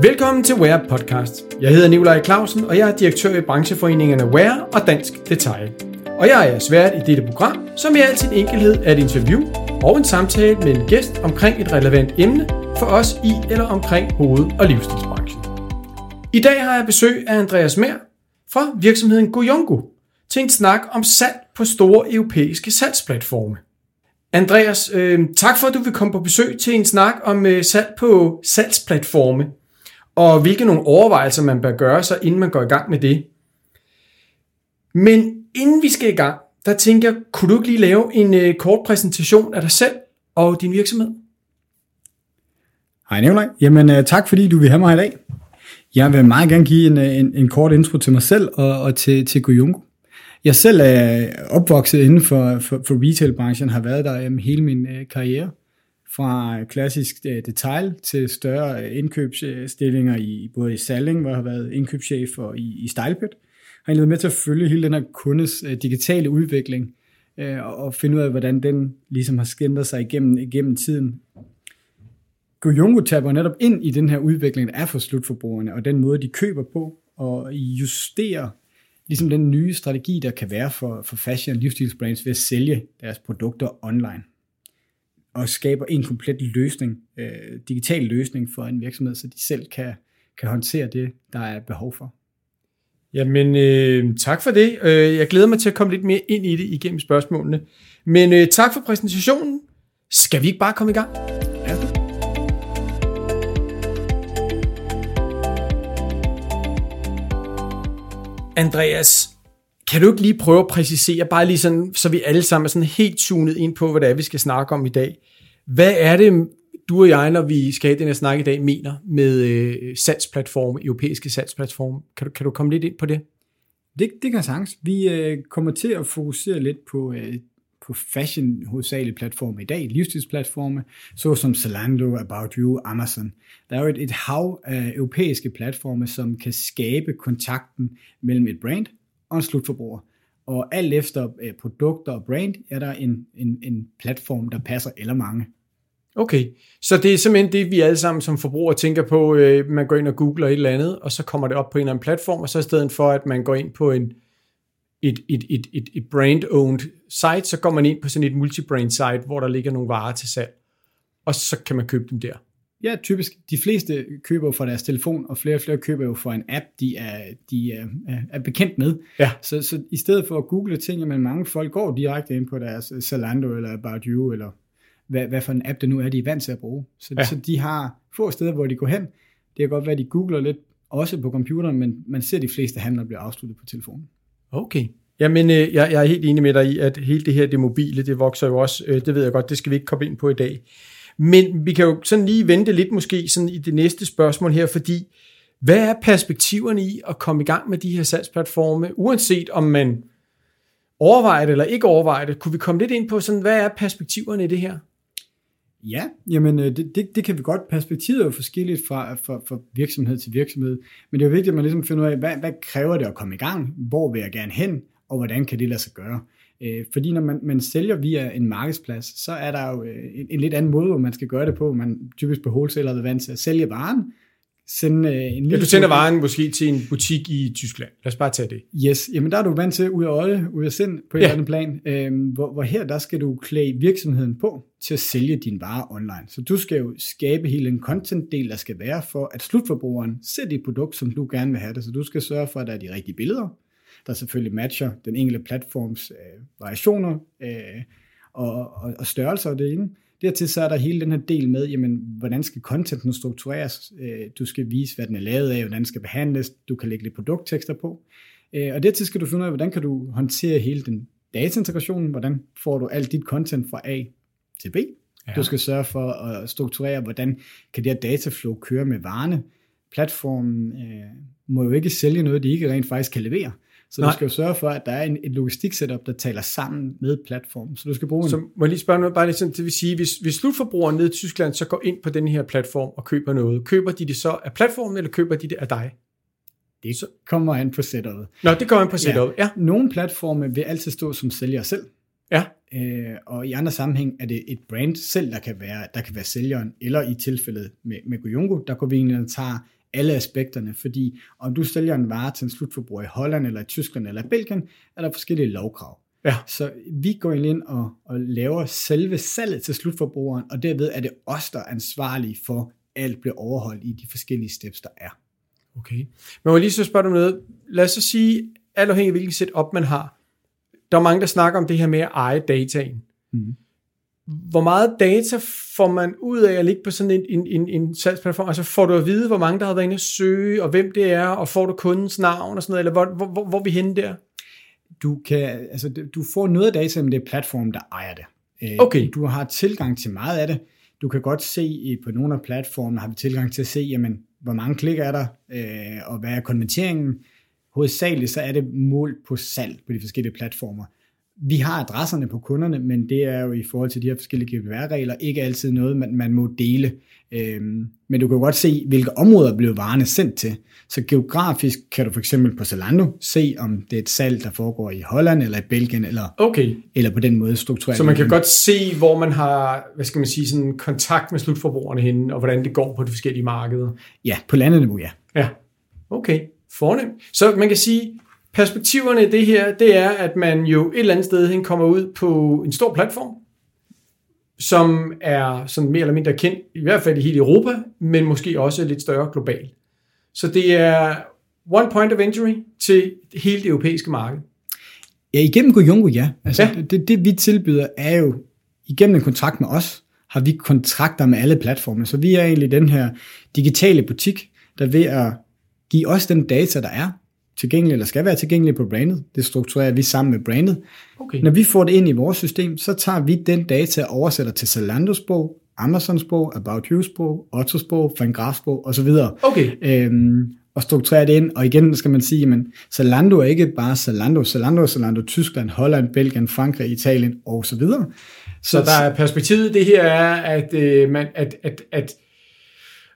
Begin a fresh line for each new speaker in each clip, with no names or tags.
Velkommen til Wear Podcast. Jeg hedder Nikolaj Clausen, og jeg er direktør i brancheforeningerne Wear og Dansk Detail. Og jeg er svært i dette program, som i al sin enkelhed er et interview og en samtale med en gæst omkring et relevant emne for os i eller omkring hoved- og livsstilsbranchen. I dag har jeg besøg af Andreas Mer fra virksomheden Goyongo til en snak om salg på store europæiske salgsplatforme. Andreas, øh, tak for at du vil komme på besøg til en snak om øh, salg på salgsplatforme, og hvilke nogle overvejelser man bør gøre sig, inden man går i gang med det. Men inden vi skal i gang, der tænker jeg, kunne du ikke lige lave en øh, kort præsentation af dig selv og din virksomhed?
Hej Nikolaj. Jamen øh, tak fordi du vil have mig i dag. Jeg vil meget gerne give en, øh, en, en kort intro til mig selv og, og til, til Goyungo. Jeg selv er opvokset inden for, for, for retailbranchen, har været der jamen, hele min øh, karriere. Fra klassisk øh, detail til større øh, indkøbsstillinger i både i Salling, hvor jeg har været indkøbschef, og i, i Stylepit. Har egentlig været med til at følge hele den her kundes øh, digitale udvikling, uh, og finde ud af, hvordan den ligesom har skændret sig igennem, igennem tiden. Gojongo taber netop ind i den her udvikling af for slutforbrugerne, og den måde, de køber på, og justerer ligesom den nye strategi, der kan være for, for fashion og livsstilsbrands ved at sælge deres produkter online. Og skaber en komplet løsning, øh, digital løsning for en virksomhed, så de selv kan, kan håndtere det, der er behov for.
Jamen, øh, tak for det. Øh, jeg glæder mig til at komme lidt mere ind i det igennem spørgsmålene. Men øh, tak for præsentationen. Skal vi ikke bare komme i gang?
Ja.
Andreas, kan du ikke lige prøve at præcisere, bare lige sådan, så vi alle sammen er sådan helt tunet ind på, hvad det er, vi skal snakke om i dag. Hvad er det, du og jeg, når vi skal have den her snak i dag, mener med øh, salgsplatforme, europæiske salgsplatform? Kan du, kan du komme lidt ind på det?
Det, det kan jeg sagtens. Vi øh, kommer til at fokusere lidt på, øh, på fashion hovedsagelige platforme i dag, livsstilsplatforme, såsom Zalando, About You, Amazon. Der er jo et, et hav af europæiske platforme, som kan skabe kontakten mellem et brand og en slutforbruger. Og alt efter øh, produkter og brand, er der en, en, en platform, der passer eller mange.
Okay, så det er simpelthen det, vi alle sammen som forbrugere tænker på, øh, man går ind og googler et eller andet, og så kommer det op på en eller anden platform, og så i stedet for, at man går ind på en, et, et, et, et, et brand-owned site, så går man ind på sådan et multi-brand site, hvor der ligger nogle varer til salg, og så kan man købe dem der.
Ja, typisk. De fleste køber jo fra deres telefon, og flere og flere køber jo fra en app, de er, de er, er bekendt med.
Ja.
Så, så i stedet for at google ting, men mange folk går direkte ind på deres Zalando eller About You, eller hvad, hvad for en app det nu er, de er vant til at bruge. Så,
Ja.
så de har få steder, hvor de går hen. Det kan godt være, at de googler lidt, også på computeren, men man ser de fleste handler blive afsluttet på telefonen.
Okay. Jamen, øh, jeg, jeg er helt enig med dig i, at hele det her, det mobile, det vokser jo også, øh, det ved jeg godt, det skal vi ikke komme ind på i dag. Men vi kan jo sådan lige vente lidt måske sådan i det næste spørgsmål her, fordi hvad er perspektiverne i at komme i gang med de her salgsplatforme, uanset om man overvejer det eller ikke overvejer det? Kunne vi komme lidt ind på sådan, hvad er perspektiverne i det her?
Ja, jamen øh, det, det, det kan vi godt. Perspektivet er jo forskelligt fra, fra, fra virksomhed til virksomhed, men det er jo vigtigt, at man ligesom finder ud af, hvad, hvad kræver det at komme i gang? Hvor vil jeg gerne hen? Og hvordan kan det lade sig gøre? Øh, fordi når man, man sælger via en markedsplads, så er der jo øh, en, en lidt anden måde, hvor man skal gøre det på. Man typisk på wholesaler er vant til at sælge varen, sende øh, en
Ja,
lille
du sender varen måske til en butik i Tyskland. Lad os bare tage det.
Yes, jamen der er du vant til ud af øje, ud af sind på et
Ja.
ja. andet plan, øhm, hvor, hvor her der skal du klæde virksomheden på til at sælge dine varer online. Så du skal jo skabe hele en content-del, der skal være for, at slutforbrugeren ser dit produkt, som du gerne vil have det. Så du skal sørge for, at der er de rigtige billeder, der selvfølgelig matcher den enkelte platforms øh, variationer øh, og, og, og størrelser af det inde. Dertil så er der hele den her del med, jamen, hvordan skal contenten struktureres? Øh, Du skal vise, hvad den er lavet af, hvordan den skal behandles. Du kan lægge lidt produkttekster på. Øh, Og dertil skal du finde ud af, hvordan kan du håndtere hele den dataintegrationen? Hvordan får du alt dit content fra A til B?
Ja.
Du skal sørge for at strukturere, hvordan kan det her dataflow køre med varerne. Platformen øh, må jo ikke sælge noget, de ikke rent faktisk kan levere. Så
Nej.
du skal jo sørge for, at der er en, et logistik-setup, der taler sammen med platformen. Så du skal bruge en...
Så må jeg lige spørge noget, bare lige sådan, det vil sige, hvis, hvis slutforbrugeren nede i Tyskland så går ind på den her platform og køber noget, køber de det så af platformen, eller køber de det af dig?
Det kommer an på setupet.
Nå, det går ind på setupet. Ja.
Nogle platforme vil altid stå som sælger selv.
Ja.
Øh, og i andre sammenhæng er det et brand selv, der kan være, der kan være sælgeren, eller i tilfældet med, med Guyungo, der går vi egentlig og tager alle aspekterne, fordi om du sælger en vare til en slutforbruger i Holland, eller i Tyskland, eller i Belgien, er der forskellige lovkrav.
Ja.
Så vi går ind og, og laver selve salget til slutforbrugeren, og derved er det os, der er ansvarlige for, at alt bliver overholdt i de forskellige steps, der er.
Okay. Men må jeg lige så spørge dig noget. Lad os så sige, alt afhængig af hvilken setup man har. Der er mange, der snakker om det her med at eje dataen.
Mm.
Hvor meget data får man ud af at ligge på sådan en, en, en, en salgsplatform? Altså får du at vide, hvor mange der har været inde og søge, og hvem det er, og får du kundens navn og sådan noget, eller hvor, hvor, hvor, hvor er vi henne der?
Du, kan, altså, du får noget af data, men det er platformen, der ejer det. Øh,
Okay.
Du har tilgang til meget af det. Du kan godt se på nogle af platformene, har vi tilgang til at se, jamen, hvor mange klik er der, øh, og hvad er konverteringen. Hovedsageligt så er det mål på salg på de forskellige platformer. Vi har adresserne på kunderne, men det er jo i forhold til de her forskellige GDPR-regler ikke altid noget, man, man må dele. Øhm, men du kan godt se, hvilke områder blev varerne sendt til. Så geografisk kan du for eksempel på Zalando se, om det er et salg, der foregår i Holland eller i Belgien, eller,
Okay.
eller på den måde struktureret.
Så man kan godt se, hvor man har, hvad skal man sige, sådan kontakt med slutforbrugerne henne, og hvordan det går på de forskellige markeder.
Ja, på landeniveau, ja.
Ja, okay. Fornemt. Så man kan sige, perspektiverne i det her, det er, at man jo et eller andet sted hen kommer ud på en stor platform, som er sådan mere eller mindre kendt, i hvert fald i hele Europa, men måske også lidt større globalt. Så det er one point of entry til hele det europæiske marked.
Ja, igennem Gojungo, ja. Altså,
Ja.
Det, det, vi tilbyder, er jo, igennem en kontrakt med os, har vi kontrakter med alle platforme. Så vi er egentlig den her digitale butik, der ved at give os den data, der er tilgængelig, eller skal være tilgængelig på brandet. Det strukturerer vi sammen med brandet.
Okay.
Når vi får det ind i vores system, så tager vi den data og oversætter til Zalandos sprog, Amazons sprog, About You sprog, Otto sprog, Fangraph sprog osv.
Okay.
Øhm, og strukturere det ind. Og igen skal man sige, at Zalando er ikke bare Zalando. Zalando er Zalando, Tyskland, Holland, Belgien, Frankrig, Italien og så videre.
Så der er perspektivet det her er, at, øh, man, at, at, at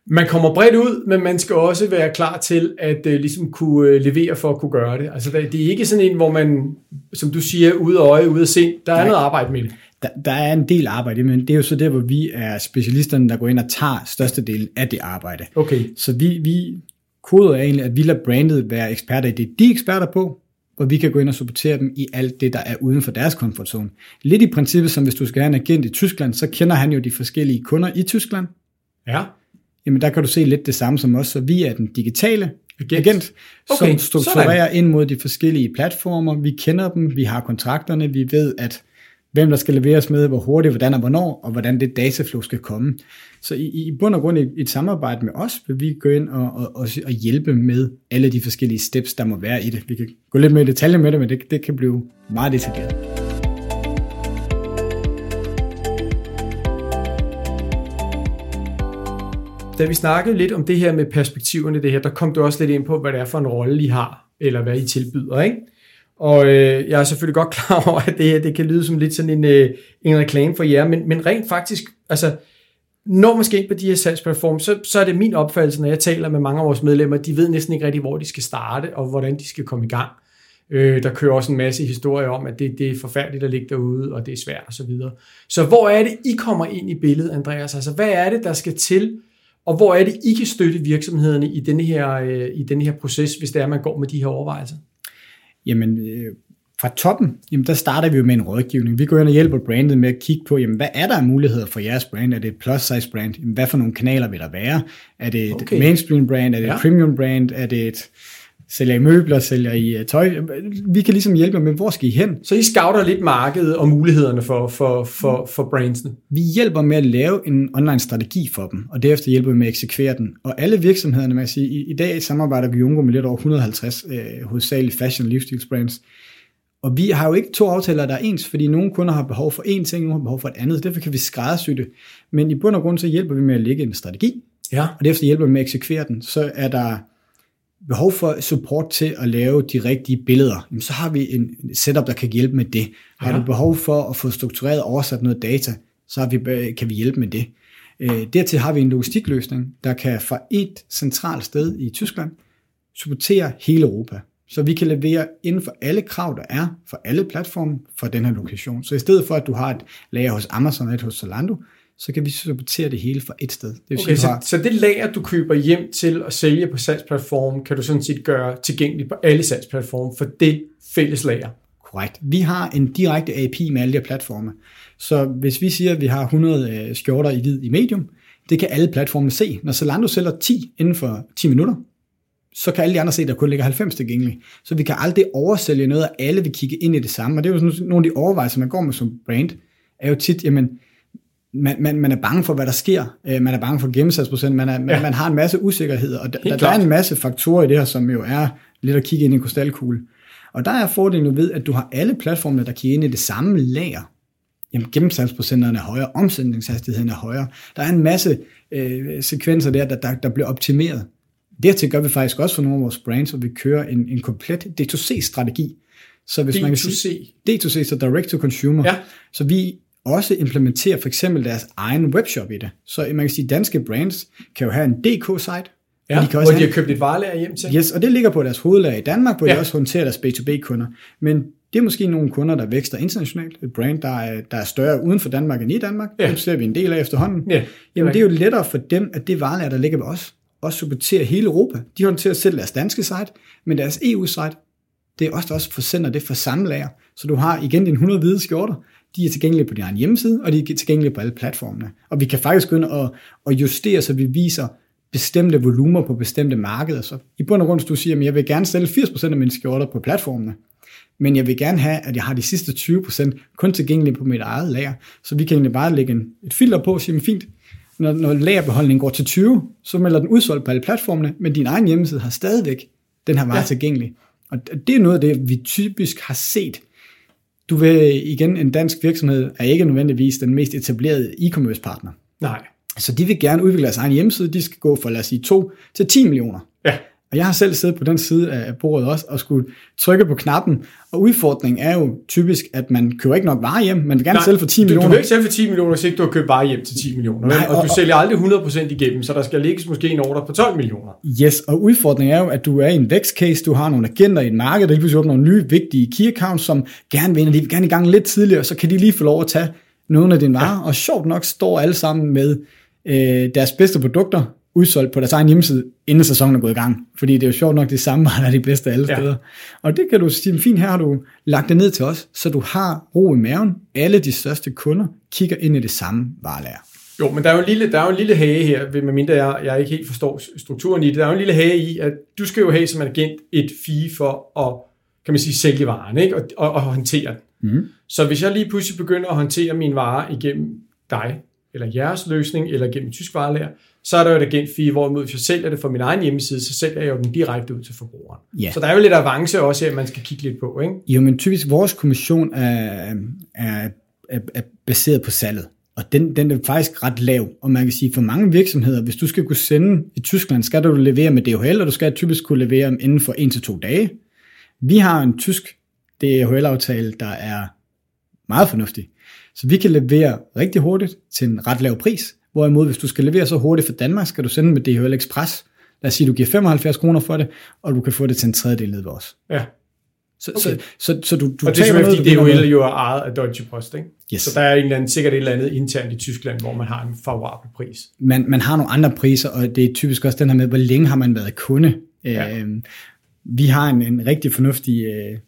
man kommer bredt ud, men man skal også være klar til at øh, ligesom kunne øh, levere for at kunne gøre det. Altså det er ikke sådan en, hvor man, som du siger, ude af øje, ude af sind. Der er
Nej.
noget arbejde med det.
der, der er en del arbejde, men det er jo så der, hvor vi er specialisterne, der går ind og tager størstedelen af det arbejde.
Okay.
Så vi, vi koder egentlig, at vi lader brandet være eksperter i det, de er eksperter på, og vi kan gå ind og supportere dem i alt det, der er uden for deres comfort zone. Lidt i princippet, som hvis du skal have en agent i Tyskland, så kender han jo de forskellige kunder i Tyskland.
Ja.
Jamen der kan du se lidt det samme som os, så vi er den digitale
Agent.
agent,
Okay,
som strukturerer ind mod de forskellige platformer. Vi kender dem, vi har kontrakterne, vi ved, at hvem der skal leveres med, hvor hurtigt, hvordan og hvornår, og hvordan det dataflow skal komme. Så i, i bund og grund i et samarbejde med os, vil vi gå ind og, og, og, og hjælpe med alle de forskellige steps, der må være i det. Vi kan gå lidt mere i detaljer med det, men det, det kan blive meget detaljeret.
Da vi snakkede lidt om det her med perspektiverne, det her, der kom du også lidt ind på, hvad det er for en rolle, I har, eller hvad I tilbyder, ikke? Og øh, jeg er selvfølgelig godt klar over, at det her det kan lyde som lidt sådan en, øh, en reklame for jer, men, men rent faktisk, altså, når man skal ind på de her salgsplatforme, så, så er det min opfattelse, når jeg taler med mange af vores medlemmer, de ved næsten ikke rigtig, hvor de skal starte, og hvordan de skal komme i gang. Øh, der kører også en masse historier om, at det, det er forfærdeligt at ligge derude, og det er svært osv. Så, videre. så hvor er det, I kommer ind i billedet, Andreas? Altså, hvad er det, der skal til, og hvor er det, I kan støtte virksomhederne i denne her, øh, i denne her proces, hvis det er, man går med de her overvejelser?
Jamen, øh, fra toppen, jamen der starter vi jo med en rådgivning. Vi går ind og hjælper brandet med at kigge på, jamen hvad er der af muligheder for jeres brand? Er det et plus size brand? Jamen, hvad for nogle kanaler vil der være? Er det et
Okay.
okay. mainstream brand? Er det
Ja.
et premium brand? Er det et sælger I møbler, sælger I uh, tøj? Vi kan ligesom hjælpe med, hvor skal I hen?
Så I scouter lidt markedet og mulighederne for, for, for, for brandsene.
Vi hjælper med at lave en online strategi for dem, og derefter hjælper vi med at eksekvere den. Og alle virksomhederne, man sige, i, i dag samarbejder vi Jungo med lidt over 150 øh, hovedsageligt fashion livsstils brands. Og vi har jo ikke to aftaler, der er ens, fordi nogle kunder har behov for én ting, nogle har behov for et andet. Derfor kan vi skræddersy det. Men i bund og grund så hjælper vi med at lægge en strategi,
Ja.
og derefter hjælper vi med at eksekvere den. Så er der behov for support til at lave de rigtige billeder, jamen så har vi en setup, der kan hjælpe med det. Har
Ja.
du behov for at få struktureret og oversat noget data, så har vi, kan vi hjælpe med det. Øh, dertil har vi en logistikløsning, der kan fra et centralt sted i Tyskland supportere hele Europa. Så vi kan levere inden for alle krav, der er for alle platforme for den her lokation. Så i stedet for, at du har et lager hos Amazon og et hos Zalando, så kan vi supportere det hele fra et sted. Det
vil okay, sige, så, har... så det lager, du køber hjem til at sælge på salgsplatformen, kan du sådan set gøre tilgængeligt på alle salgsplatforme for det fælles lager?
Korrekt. Vi har en direkte API med alle de her platforme. Så hvis vi siger, at vi har 100 øh, skjorter i hvid i medium, det kan alle platformene se. Når Zalando sælger 10 inden for 10 minutter, så kan alle de andre se, at der kun ligger 90 tilgængelige. Så vi kan aldrig oversælge noget, og alle vil kigge ind i det samme. Og det er jo sådan nogle af de overvejelser, man går med som brand, er jo tit, jamen, man, man, man er bange for, hvad der sker. Øh, man er bange for gennemsatsprocent. Man, er, ja. man, man har en masse usikkerheder. Og der, der er en masse faktorer i det her, som jo er lidt at kigge ind i en krystalkugle. Og der er fordelen jo ved, at du har alle platformene, der kigger ind i det samme lager. Jamen, gennemsalgsprocenterne er højere, omsætningshastigheden er højere. Der er en masse øh, sekvenser der, der, der, der bliver optimeret. Dertil gør vi faktisk også for nogle af vores brands, hvor vi kører en, en komplet D2C-strategi.
Så hvis D2C. man kan sige,
D2C, så direct to consumer. Ja. Så vi også implementerer for eksempel deres egen webshop i det. Så man kan sige, at danske brands kan jo have en DK-site,
Ja, de kan også hvor de har købt et varelager hjem til.
Yes, og det ligger på deres hovedlager i Danmark, hvor ja. de også håndterer deres B2B-kunder. Men det er måske nogle kunder, der vækster internationalt. Et brand, der er, der er større uden for Danmark end i Danmark. Ja. Det ser vi en del af efterhånden. Ja, Jamen, det er jo lettere for dem, at det varelager, der ligger ved os, også supporterer hele Europa. De håndterer selv deres danske site, men deres EU-site, det er også, der også forsender det for samme lager. Så du har igen dine 100 hvide skjorter, de er tilgængelige på din egen hjemmeside, og de er tilgængelige på alle platformene. Og vi kan faktisk gå ind og, og justere, så vi viser bestemte volumer på bestemte markeder. Så i bund og grund, hvis du siger, at jeg vil gerne sælge 80% af mine skjorter på platformene, men jeg vil gerne have, at jeg har de sidste 20% kun tilgængelige på mit eget lager. Så vi kan egentlig bare lægge en, et filter på og sige, fint, når, når lagerbeholdningen går til 20, så melder den udsolgt på alle platformene, men din egen hjemmeside har stadigvæk den her vare ja. tilgængelig. Og det er noget af det, vi typisk har set. Du vil igen, en dansk virksomhed er ikke nødvendigvis den mest etablerede e-commerce partner.
Nej.
Så de vil gerne udvikle deres egen hjemmeside. De skal gå fra, lad os sige, 2 til 10 millioner.
Ja.
Og jeg har selv siddet på den side af bordet også, og skulle trykke på knappen. Og udfordringen er jo typisk, at man køber ikke nok varer hjem. Man vil gerne Nej, sælge for 10 millioner.
Du vil ikke sælge for 10 millioner, hvis ikke du har købt varer hjem til 10 millioner. Nej, og, og, du sælger aldrig 100% igennem, så der skal ligges måske en ordre på 12 millioner.
Yes, og udfordringen er jo, at du er i en vækstcase, du har nogle agenter i et marked, der lige pludselig åbner nogle nye vigtige key accounts, som gerne vil, de vil gerne i gang lidt tidligere, så kan de lige få lov at tage nogle af dine varer. Ja. Og sjovt nok står alle sammen med øh, deres bedste produkter udsolgt på deres egen hjemmeside, inden sæsonen er gået i gang. Fordi det er jo sjovt nok det samme, der er de bedste alle steder. Ja. Og det kan du sige, fint her har du lagt det ned til os, så du har ro i maven. Alle de største kunder kigger ind i det samme varelager.
Jo, men der er jo en lille, der er jo en lille hage her, medmindre jeg, jeg ikke helt forstår strukturen i det. Der er jo en lille hage i, at du skal jo have som agent et fee for at, kan man sige, sælge varen, ikke? Og, og, og håndtere den. Mm. Så hvis jeg lige pludselig begynder at håndtere min vare igennem dig, eller jeres løsning, eller gennem tysk varelager, så er der jo et agent fee, hvorimod hvis jeg sælger det fra min egen hjemmeside, så sælger jeg jo den direkte ud til forbrugeren. Ja. Så der er jo lidt avance også her, man skal kigge lidt på. Ikke?
Jo, men typisk vores kommission er, er, er, er baseret på salget. Og den, den er faktisk ret lav. Og man kan sige, for mange virksomheder, hvis du skal kunne sende i Tyskland, skal du levere med DHL, og du skal typisk kunne levere inden for 1 til to dage. Vi har en tysk DHL-aftale, der er meget fornuftig. Så vi kan levere rigtig hurtigt til en ret lav pris, hvorimod hvis du skal levere så hurtigt for Danmark, skal du sende med DHL Express. Lad os sige, du giver 75 kroner for det, og du kan få det til en tredjedel ned ved os.
Ja.
Så, okay. så, så, så du, du
og det er noget, fordi DHL jo er ejet af Deutsche Post, ikke? Yes. Så der er en eller anden, sikkert et eller andet internt i Tyskland, hvor man har en favorabel pris.
Man, man har nogle andre priser, og det er typisk også den her med, hvor længe har man været kunde. Ja. Øh, vi har en, en rigtig fornuftig øh,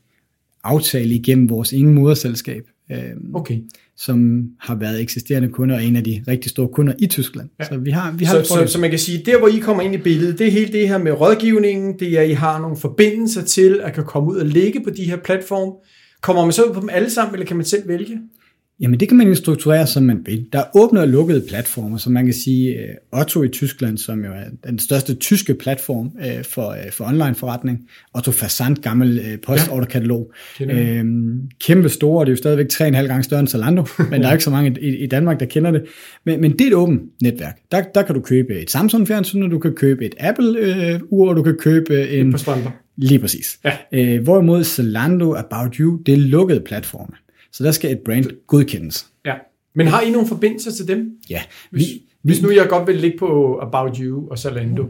aftale igennem vores ingen moderselskab. Øh,
okay
som har været eksisterende kunder og en af de rigtig store kunder i Tyskland.
Ja. Så vi har, vi har så, så, så man kan sige, der hvor I kommer ind i billedet, det er helt det her med rådgivningen, det er, at I har nogle forbindelser til at kan komme ud og ligge på de her platforme. Kommer man så ud på dem alle sammen, eller kan man selv vælge?
Jamen det kan man jo strukturere, som man vil. Der er åbne og lukkede platformer, så man kan sige, uh, Otto i Tyskland, som jo er den største tyske platform uh, for, uh, for online forretning, Otto Versand, gammel postorderkatalog. Ja, uh, kæmpe store, det er jo stadigvæk 3,5 gange større end Zalando, men der er ikke så mange i, i Danmark, der kender det. Men, men det er et åbent netværk. Der, der kan du købe et Samsung-fjernsyn, og du kan købe et Apple-ur, og du kan købe en...
På
Lige præcis. Ja. Uh, hvorimod Zalando, About You, det er lukkede platforme. Så der skal et brand godkendes.
Ja. Men har I nogle forbindelser til dem?
Ja.
Hvis, vi, hvis nu jeg godt vil ligge på About You og Zalando,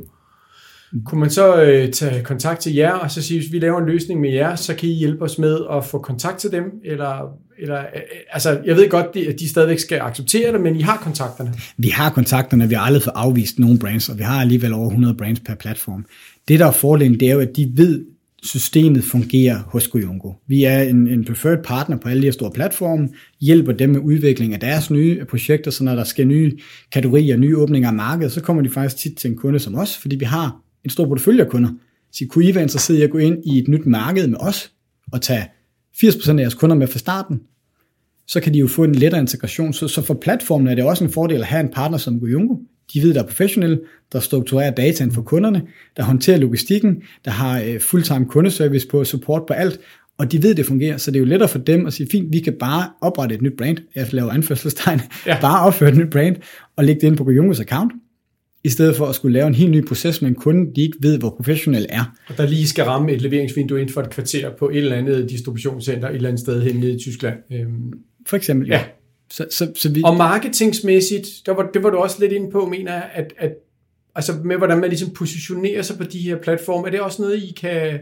kunne man så øh, tage kontakt til jer, og så sige, hvis vi laver en løsning med jer, så kan I hjælpe os med at få kontakt til dem, eller, eller øh, altså, jeg ved godt, at de stadigvæk skal acceptere det, men I har kontakterne.
Vi har kontakterne, vi har aldrig fået afvist nogen brands, og vi har alligevel over 100 brands per platform. Det, der er fordelen, det er jo, at de ved, systemet fungerer hos Goyongo. Vi er en, en preferred partner på alle de her store platforme, hjælper dem med udvikling af deres nye projekter, så når der skal nye kategorier, nye åbninger af markedet, så kommer de faktisk tit til en kunde som os, fordi vi har en stor portefølje af kunder. Så kunne I være interesseret i at gå ind i et nyt marked med os, og tage 80% af jeres kunder med fra starten, så kan de jo få en lettere integration. Så, så for platformen er det også en fordel at have en partner som Goyongo. De ved, der er professionelle, der strukturerer dataen for kunderne, der håndterer logistikken, der har uh, fulltime kundeservice på support på alt, og de ved, det fungerer, så det er jo lettere for dem at sige, fint, vi kan bare oprette et nyt brand, jeg laver anførselstegn, ja. bare opføre et nyt brand, og lægge det ind på Goyongos account, i stedet for at skulle lave en helt ny proces med en kunde, de ikke ved, hvor professionel er.
Og der lige skal ramme et leveringsvindue inden for et kvarter på et eller andet distributionscenter et eller andet sted hen i Tyskland. Øhm,
for eksempel, ja. ja.
Så, så, så vi... Og marketingsmæssigt, der var, det var du også lidt inde på, mener jeg, at, at altså med hvordan man ligesom positionerer sig på de her platforme, er det også noget, I kan...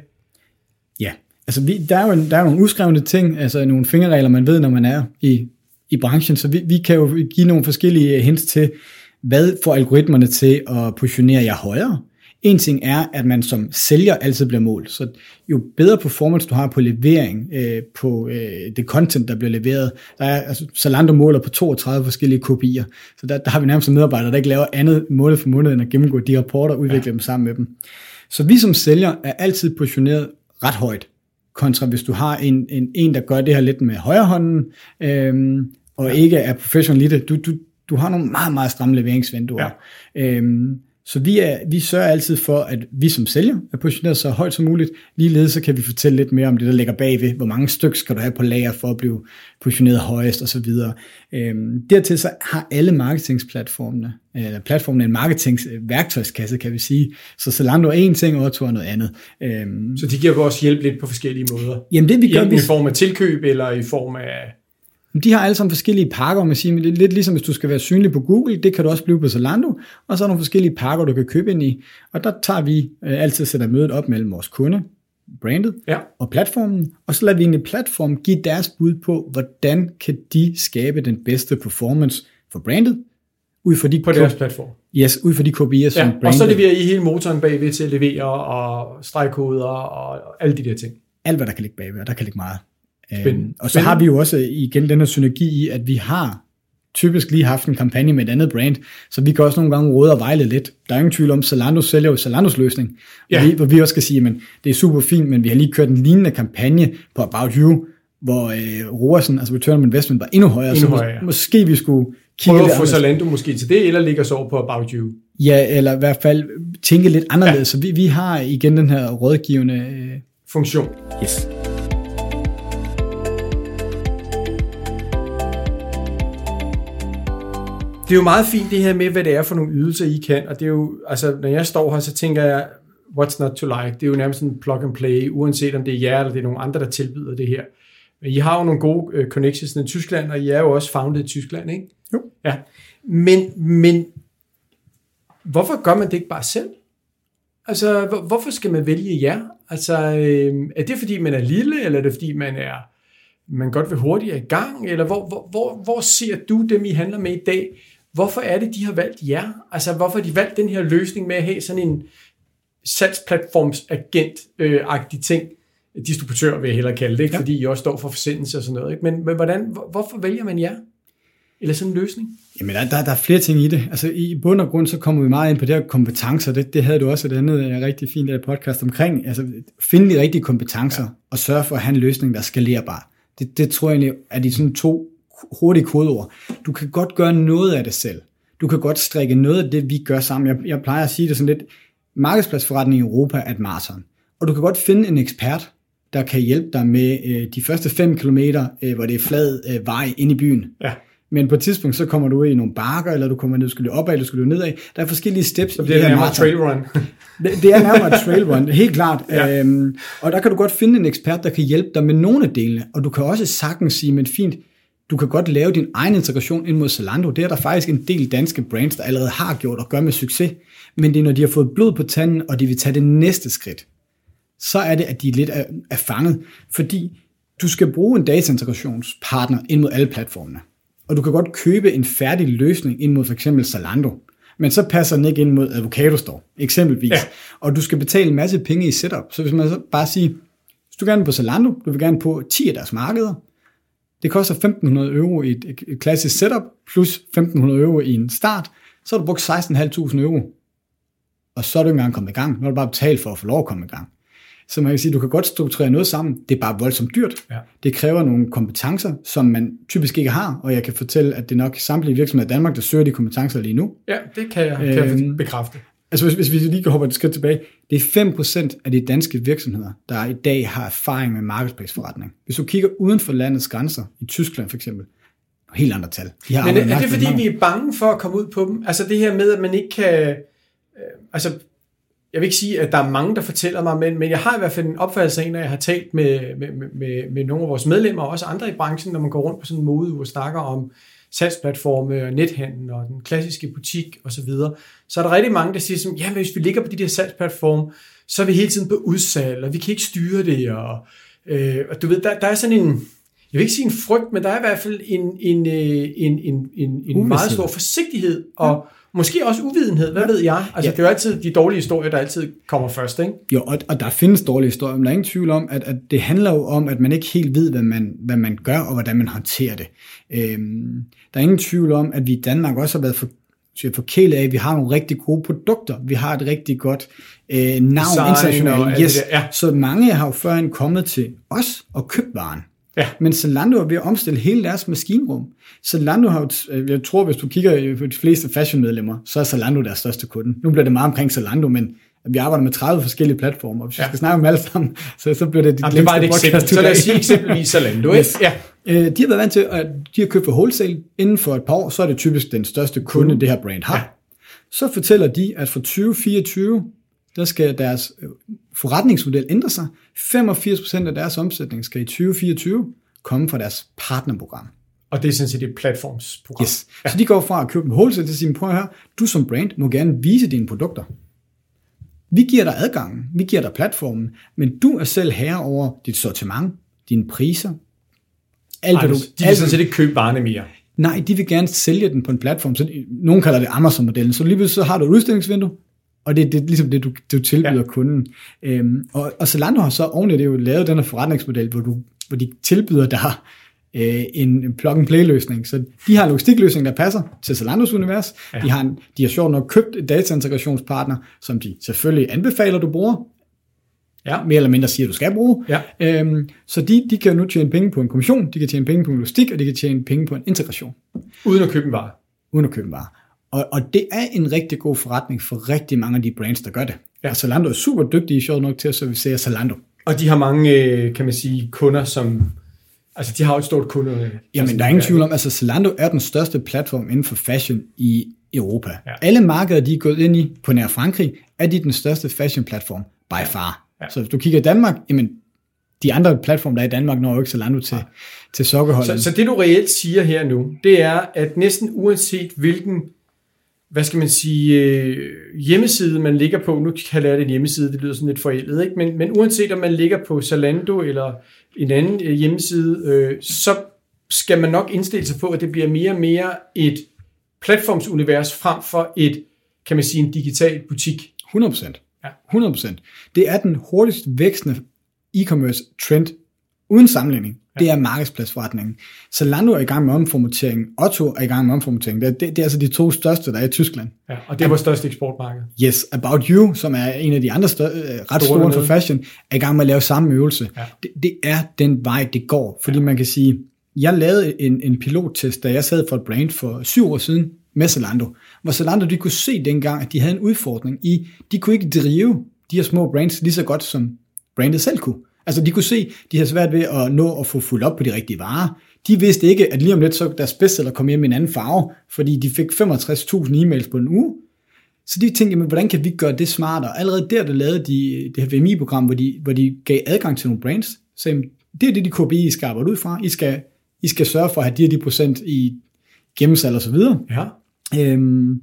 Ja, altså vi, der, er jo, der er nogle uskrevne ting, altså nogle fingerregler, man ved, når man er i, i branchen, så vi, vi kan jo give nogle forskellige hints til, hvad får algoritmerne til at positionere jer højere? En ting er, at man som sælger altid bliver målt. Så jo bedre performance du har på levering, øh, på øh, det content, der bliver leveret, der er, altså, Zalando måler på 32 forskellige kopier. Så der, der har vi nærmest medarbejdere, der ikke laver andet måned for måned, end at gennemgå de rapporter og udvikle ja. dem sammen med dem. Så vi som sælger er altid positioneret ret højt, kontra hvis du har en, en, en der gør det her lidt med højre hånden, øh, og ikke er professionel i det. Du, du, du har nogle meget, meget stramme leveringsvinduer. Ja. Øhm, så vi, er, vi sørger altid for, at vi som sælger er positioneret så højt som muligt. Ligeledes så kan vi fortælle lidt mere om det, der ligger bagved. Hvor mange stykker skal du have på lager for at blive positioneret højest osv. Øhm, dertil så har alle marketingsplatformene, eller platformene en marketingsværktøjskasse, kan vi sige. Så Zalando er en ting, og Otto er noget andet.
Øhm, så de giver også hjælp lidt på forskellige måder?
Jamen det vi gør...
I form af tilkøb, eller i form af
de har alle sammen forskellige pakker, man siger, lidt ligesom hvis du skal være synlig på Google, det kan du også blive på Zalando, og så er der nogle forskellige pakker, du kan købe ind i, og der tager vi øh, altid sætter mødet op mellem vores kunde, brandet ja. og platformen, og så lader vi egentlig platformen give deres bud på, hvordan kan de skabe den bedste performance for brandet,
ud for de på deres platform.
Yes, ud for de kopier, som ja,
brandet. Og så leverer I hele motoren bagved til at levere og stregkoder og alle de der ting.
Alt, hvad der kan ligge bagved, og der kan ligge meget. Øhm, og så har vi jo også igen den her synergi i, at vi har typisk lige haft en kampagne med et andet brand, så vi kan også nogle gange råde og vejle lidt. Der er ingen tvivl om, Zalando sælger jo Zalandos løsning, ja. hvor, vi, hvor vi også skal sige, at det er super fint, men vi har lige kørt en lignende kampagne på About You, hvor øh, ROAS'en, altså return on investment, var endnu højere, endnu så højere, ja. måske vi skulle
kigge Prøve at få Zalando måske til det, eller ligge os over på About You.
Ja, eller i hvert fald tænke lidt anderledes. Ja. Så vi, vi har igen den her rådgivende øh,
funktion.
Yes.
Det er jo meget fint det her med, hvad det er for nogle ydelser, I kan, og det er jo, altså, når jeg står her, så tænker jeg, what's not to like? Det er jo nærmest en plug and play, uanset om det er jer, eller det er nogle andre, der tilbyder det her. Men I har jo nogle gode uh, connections i Tyskland, og I er jo også founded i Tyskland, ikke?
Jo.
Ja. Men, men hvorfor gør man det ikke bare selv? Altså, hvor, hvorfor skal man vælge jer? Altså, øh, er det fordi, man er lille, eller er det fordi, man er man godt vil hurtigere i gang, eller hvor, hvor, hvor, hvor ser du dem, I handler med i dag, hvorfor er det, de har valgt jer? Altså, hvorfor har de valgt den her løsning med at have sådan en salgsplatformsagent-agtig ting? Distributør vil jeg hellere kalde det, ikke? Ja. fordi I også står for forsendelse og sådan noget. Ikke? Men, men hvordan, hvorfor vælger man jer? Eller sådan en løsning?
Jamen, der, der, der er flere ting i det. Altså, i bund og grund, så kommer vi meget ind på det her kompetencer. Det, det havde du også et andet uh, rigtig fint uh, podcast omkring. Altså, finde de rigtige kompetencer, ja. og sørge for at have en løsning, der er skalerbar. Det, det tror jeg egentlig er de sådan to hurtige kodeord. Du kan godt gøre noget af det selv. Du kan godt strikke noget af det, vi gør sammen. Jeg, jeg plejer at sige det sådan lidt, markedspladsforretning i Europa er et maraton. Og du kan godt finde en ekspert, der kan hjælpe dig med øh, de første 5 km, øh, hvor det er flad øh, vej ind i byen.
Ja.
Men på et tidspunkt, så kommer du i nogle bakker, eller du kommer ned, du skal løbe opad, eller du skal løbe nedad. Der er forskellige steps.
Så det er nærmere trail run.
det, det er nærmere trail run, helt klart. ja. øhm, og der kan du godt finde en ekspert, der kan hjælpe dig med nogle af delene. Og du kan også sagtens sige, men fint, Du kan godt lave din egen integration ind mod Zalando. Det er der faktisk en del danske brands, der allerede har gjort og gør med succes. Men det er, når de har fået blod på tanden, og de vil tage det næste skridt. Så er det, at de lidt er, er fanget. Fordi du skal bruge en dataintegrationspartner ind mod alle platformene. Og du kan godt købe en færdig løsning ind mod eksempel Zalando. Men så passer den ikke ind mod Avocado Store, eksempelvis. Ja. Og du skal betale en masse penge i setup. Så hvis man så bare siger, hvis du gerne vil på Zalando, du vil gerne på 10 af deres markeder, det koster 1.500 euro i et, et klassisk setup, plus 1.500 euro i en start, så har du brugt 16.500 euro. Og så er du ikke engang kommet i gang. Nu har du bare betalt for at få lov at komme i gang. Så man kan sige, du kan godt strukturere noget sammen. Det er bare voldsomt dyrt. Ja. Det kræver nogle kompetencer, som man typisk ikke har, og jeg kan fortælle, at det er nok samtlige virksomheder i Danmark, der søger de kompetencer lige nu.
Ja, det kan jeg, kan jeg øhm, bekræfte.
Altså hvis, hvis vi lige kan hoppe et skridt tilbage, det er 5% af de danske virksomheder, der i dag har erfaring med marketplace-forretning. Hvis du kigger uden for landets grænser, i Tyskland for eksempel, helt andre tal.
De Men er det fordi, vi er bange for at komme ud på dem? Altså det her med, at man ikke kan... Øh, altså jeg vil ikke sige, at der er mange, der fortæller mig, men, men jeg har i hvert fald en opfattelse af, når jeg har talt med, med, med, med nogle af vores medlemmer, og også andre i branchen, når man går rundt på sådan en mode og snakker om salgsplatforme og nethandel og den klassiske butik osv., så, videre, så er der rigtig mange, der siger, som, ja, hvis vi ligger på de der salgsplatforme, så er vi hele tiden på udsalg, og vi kan ikke styre det, og, øh, og du ved, der, der er sådan en, jeg vil ikke sige en frygt, men der er i hvert fald en, en, øh, en, en, en, en meget stor forsigtighed og, Måske også uvidenhed, hvad ved jeg? Altså, ja. det er jo altid de dårlige historier, der altid kommer først, ikke?
Jo, og, og der findes dårlige historier, men der er ingen tvivl om, at, at det handler jo om, at man ikke helt ved, hvad man, hvad man gør, og hvordan man håndterer det. Øhm, der er ingen tvivl om, at vi i Danmark også har været for, forkælet af, at vi har nogle rigtig gode produkter. Vi har et rigtig godt øh, navn internationalt. Yes. Ja. Så mange har jo førhen kommet til os og købt varen. Ja. Men Zalando er ved at omstille hele deres maskinrum. Zalando har jo, øh, jeg tror, hvis du kigger på de fleste fashion-medlemmer, så er Zalando deres største kunde. Nu bliver det meget omkring Zalando, men vi arbejder med 30 forskellige platforme, og hvis ja. vi skal snakke om alle sammen, så, så bliver det
dit Jamen, det bare et eksempel. Så lad os sige eksempelvis Zalando. Yes. Ja.
Øh, de har været vant til, at de har købt for wholesale. Inden for et par år, så er det typisk den største kunde, mm. det her brand har. Ja. Så fortæller de, at for 2024, der skal deres øh, forretningsmodel ændre sig. 85% af deres omsætning skal i 2024 komme fra deres partnerprogram.
Og det er sådan set et platformsprogram.
Yes. Ja. Så de går fra at købe en wholesale til at sige, prøv her, du som brand må gerne vise dine produkter. Vi giver dig adgangen, vi giver dig platformen, men du er selv herre over dit sortiment, dine priser,
alt Ej, du... De vil sådan set ikke købe varerne mere.
Nej, de vil gerne sælge den på en platform. Så nogen kalder det Amazon-modellen. Så lige så har du et udstillingsvindue, og det, det er ligesom det, du, du tilbyder ja. kunden. Øhm, og, og Zalando har så oven det jo lavet den her forretningsmodel, hvor, du, hvor de tilbyder dig øh, en plug-and-play-løsning. Så de har en logistikløsning, der passer til Zalandos univers. Ja. De har, en, de har sjovt nok købt et dataintegrationspartner, som de selvfølgelig anbefaler, du bruger. Ja. Mere eller mindre siger, du skal bruge. Ja. Øhm, så de, de kan nu tjene penge på en kommission, de kan tjene penge på en logistik, og de kan tjene penge på en integration.
Uden at købe en vare.
Uden at købe en vare. Og, og det er en rigtig god forretning for rigtig mange af de brands, der gør det. Ja. Og Zalando er super dygtige, sjovt nok, til at servicere Zalando.
Og de har mange, øh, kan man sige, kunder, som... Altså, de har jo et stort kunde.
Jamen, altså, der er ingen tvivl om, altså Zalando er den største platform inden for fashion i Europa. Ja. Alle markeder, de er gået ind i på nær Frankrig, er de den største fashion-platform by far. Ja. Så hvis du kigger i Danmark, jamen, de andre platforme, der er i Danmark, når jo ikke Zalando til, ja. til sokkerholdet.
Så, så det du reelt siger her nu, det er, at næsten uanset hvilken hvad skal man sige, øh, hjemmeside, man ligger på, nu kan jeg det en hjemmeside, det lyder sådan lidt forældet, ikke? Men, men uanset om man ligger på Zalando eller en anden øh, hjemmeside, øh, så skal man nok indstille sig på, at det bliver mere og mere et platformsunivers frem for et, kan man sige, en digital butik.
100%. Ja. 100%. Det er den hurtigst vækstende e-commerce trend uden sammenligning. Det er markedspladsforretningen. Zalando er i gang med omformatering. Otto er i gang med omformatering. Det, det, det er altså de to største, der er i Tyskland.
Ja, og det er vores største eksportmarked.
Yes, About You, som er en af de andre større, øh, ret store, store for fashion, er i gang med at lave samme øvelse. Ja. Det, det er den vej, det går. Fordi ja. man kan sige, jeg lavede en, en pilottest, da jeg sad for et brand for syv år siden med Zalando, hvor Zalando de kunne se dengang, at de havde en udfordring i, de kunne ikke drive de her små brands lige så godt, som brandet selv kunne. Altså de kunne se, de havde svært ved at nå at få fuldt op på de rigtige varer. De vidste ikke, at lige om lidt så deres bestseller kom hjem i en anden farve, fordi de fik 65.000 e-mails på en uge. Så de tænkte, jamen, hvordan kan vi gøre det smartere? Allerede der, der lavede de det her VMI-program, hvor de, hvor de gav adgang til nogle brands. Så jamen, det er det, de KPI skal arbejde ud fra. I skal, I I skal sørge for at have de og de procent i gennemsalg og så videre.
Ja.
Øhm,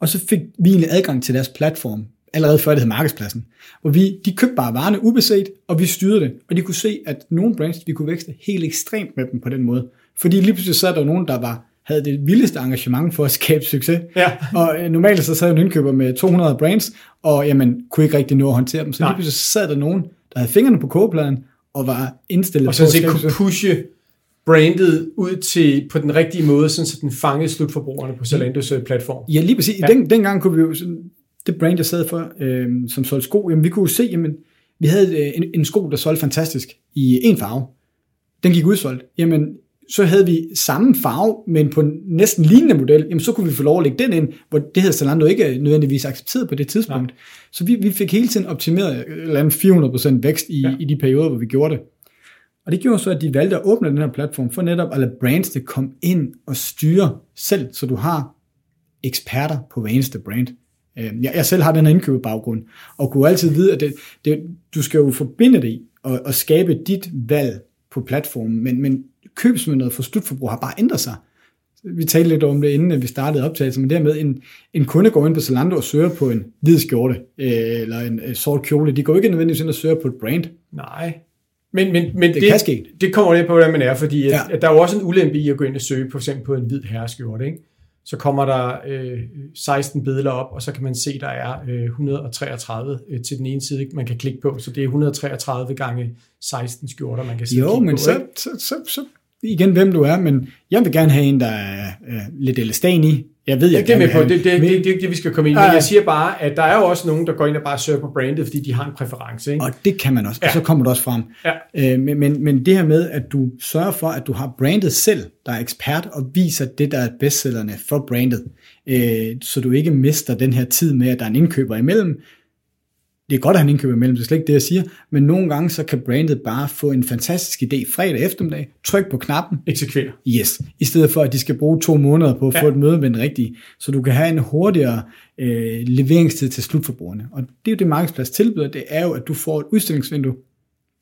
og så fik vi egentlig adgang til deres platform, allerede før det hed markedspladsen, hvor vi, de købte bare varerne ubeset, og vi styrede det, og de kunne se, at nogle brands, vi kunne vækste helt ekstremt med dem på den måde. Fordi lige pludselig så er der nogen, der var, havde det vildeste engagement for at skabe succes.
Ja.
Og øh, normalt så sad en indkøber med 200 brands, og jamen, kunne ikke rigtig nå at håndtere dem. Så
Nej.
lige pludselig sad der nogen, der havde fingrene på kogepladen, og var indstillet
Og
på at skabe
kunne pushe brandet ud til på den rigtige måde, sådan så den fangede slutforbrugerne på Zalandos øh, platform.
Ja, lige præcis. Ja. Den, dengang kunne vi jo, sådan, det brand, jeg sad for, øh, som solgte sko, jamen vi kunne jo se, jamen, vi havde øh, en, en sko, der solgte fantastisk i en farve. Den gik udsolgt. Jamen, så havde vi samme farve, men på en næsten lignende model, jamen så kunne vi få lov at lægge den ind, hvor det havde Zalando ikke nødvendigvis accepteret på det tidspunkt. Nej. Så vi, vi fik hele tiden optimeret et eller andet 400% vækst i, ja. I de perioder, hvor vi gjorde det. Og det gjorde så, at de valgte at åbne den her platform for netop at lade brands komme ind og styre selv, så du har eksperter på hver eneste brand. Øh, Jeg, jeg selv har den her indkøbebaggrund, og kunne altid vide, at det, det, du skal jo forbinde det og, og skabe dit valg på platformen, men, men købsmøntet for slutforbrug har bare ændret sig. Vi talte lidt om det, inden vi startede optagelsen, men dermed en, en kunde går ind på Zalando og søger på en hvid skjorte, øh, eller en øh, sort kjole. De går ikke nødvendigvis ind og søger på et brand.
Nej. Men, men, men det,
kan ske.
det kommer lidt på, hvordan man er, fordi at,
ja.
at der er jo også en ulempe i at gå ind og søge for eksempel på en hvid herreskjorte, ikke? Så kommer der øh, 16 billeder op, og så kan man se, der er øh, 133 øh, til den ene side, man kan klikke på. Så det er 133 gange 16 skjorter, man kan og
Jo, men
på,
så, så, så, så, igen, hvem du er, men jeg vil gerne have en, der er øh, lidt elastan i. Jeg ved, jeg
Jeg er med på, det, det, det, det, det, det vi skal komme ind i. Men jeg siger bare, at der er jo også nogen, der går ind og bare søger på brandet, fordi de har en præference. Ikke?
Og det kan man også. Ja. og så kommer det også frem.
Ja.
Øh, men, men, men det her med, at du sørger for, at du har brandet selv, der er ekspert, og viser det, der er bestsellerne for brandet, øh, så du ikke mister den her tid med, at der er en indkøber imellem. Det er godt at have en indkøber imellem, det er slet ikke det, jeg siger, men nogle gange så kan brandet bare få en fantastisk idé fredag eftermiddag, tryk på knappen,
Eksekvere.
Yes, i stedet for at de skal bruge to måneder på at. Ja. få et møde med den rigtige. Så du kan have en hurtigere øh, leveringstid til slutforbrugerne. Og det er jo det, markedsplads tilbyder, det er jo, at du får et udstillingsvindue,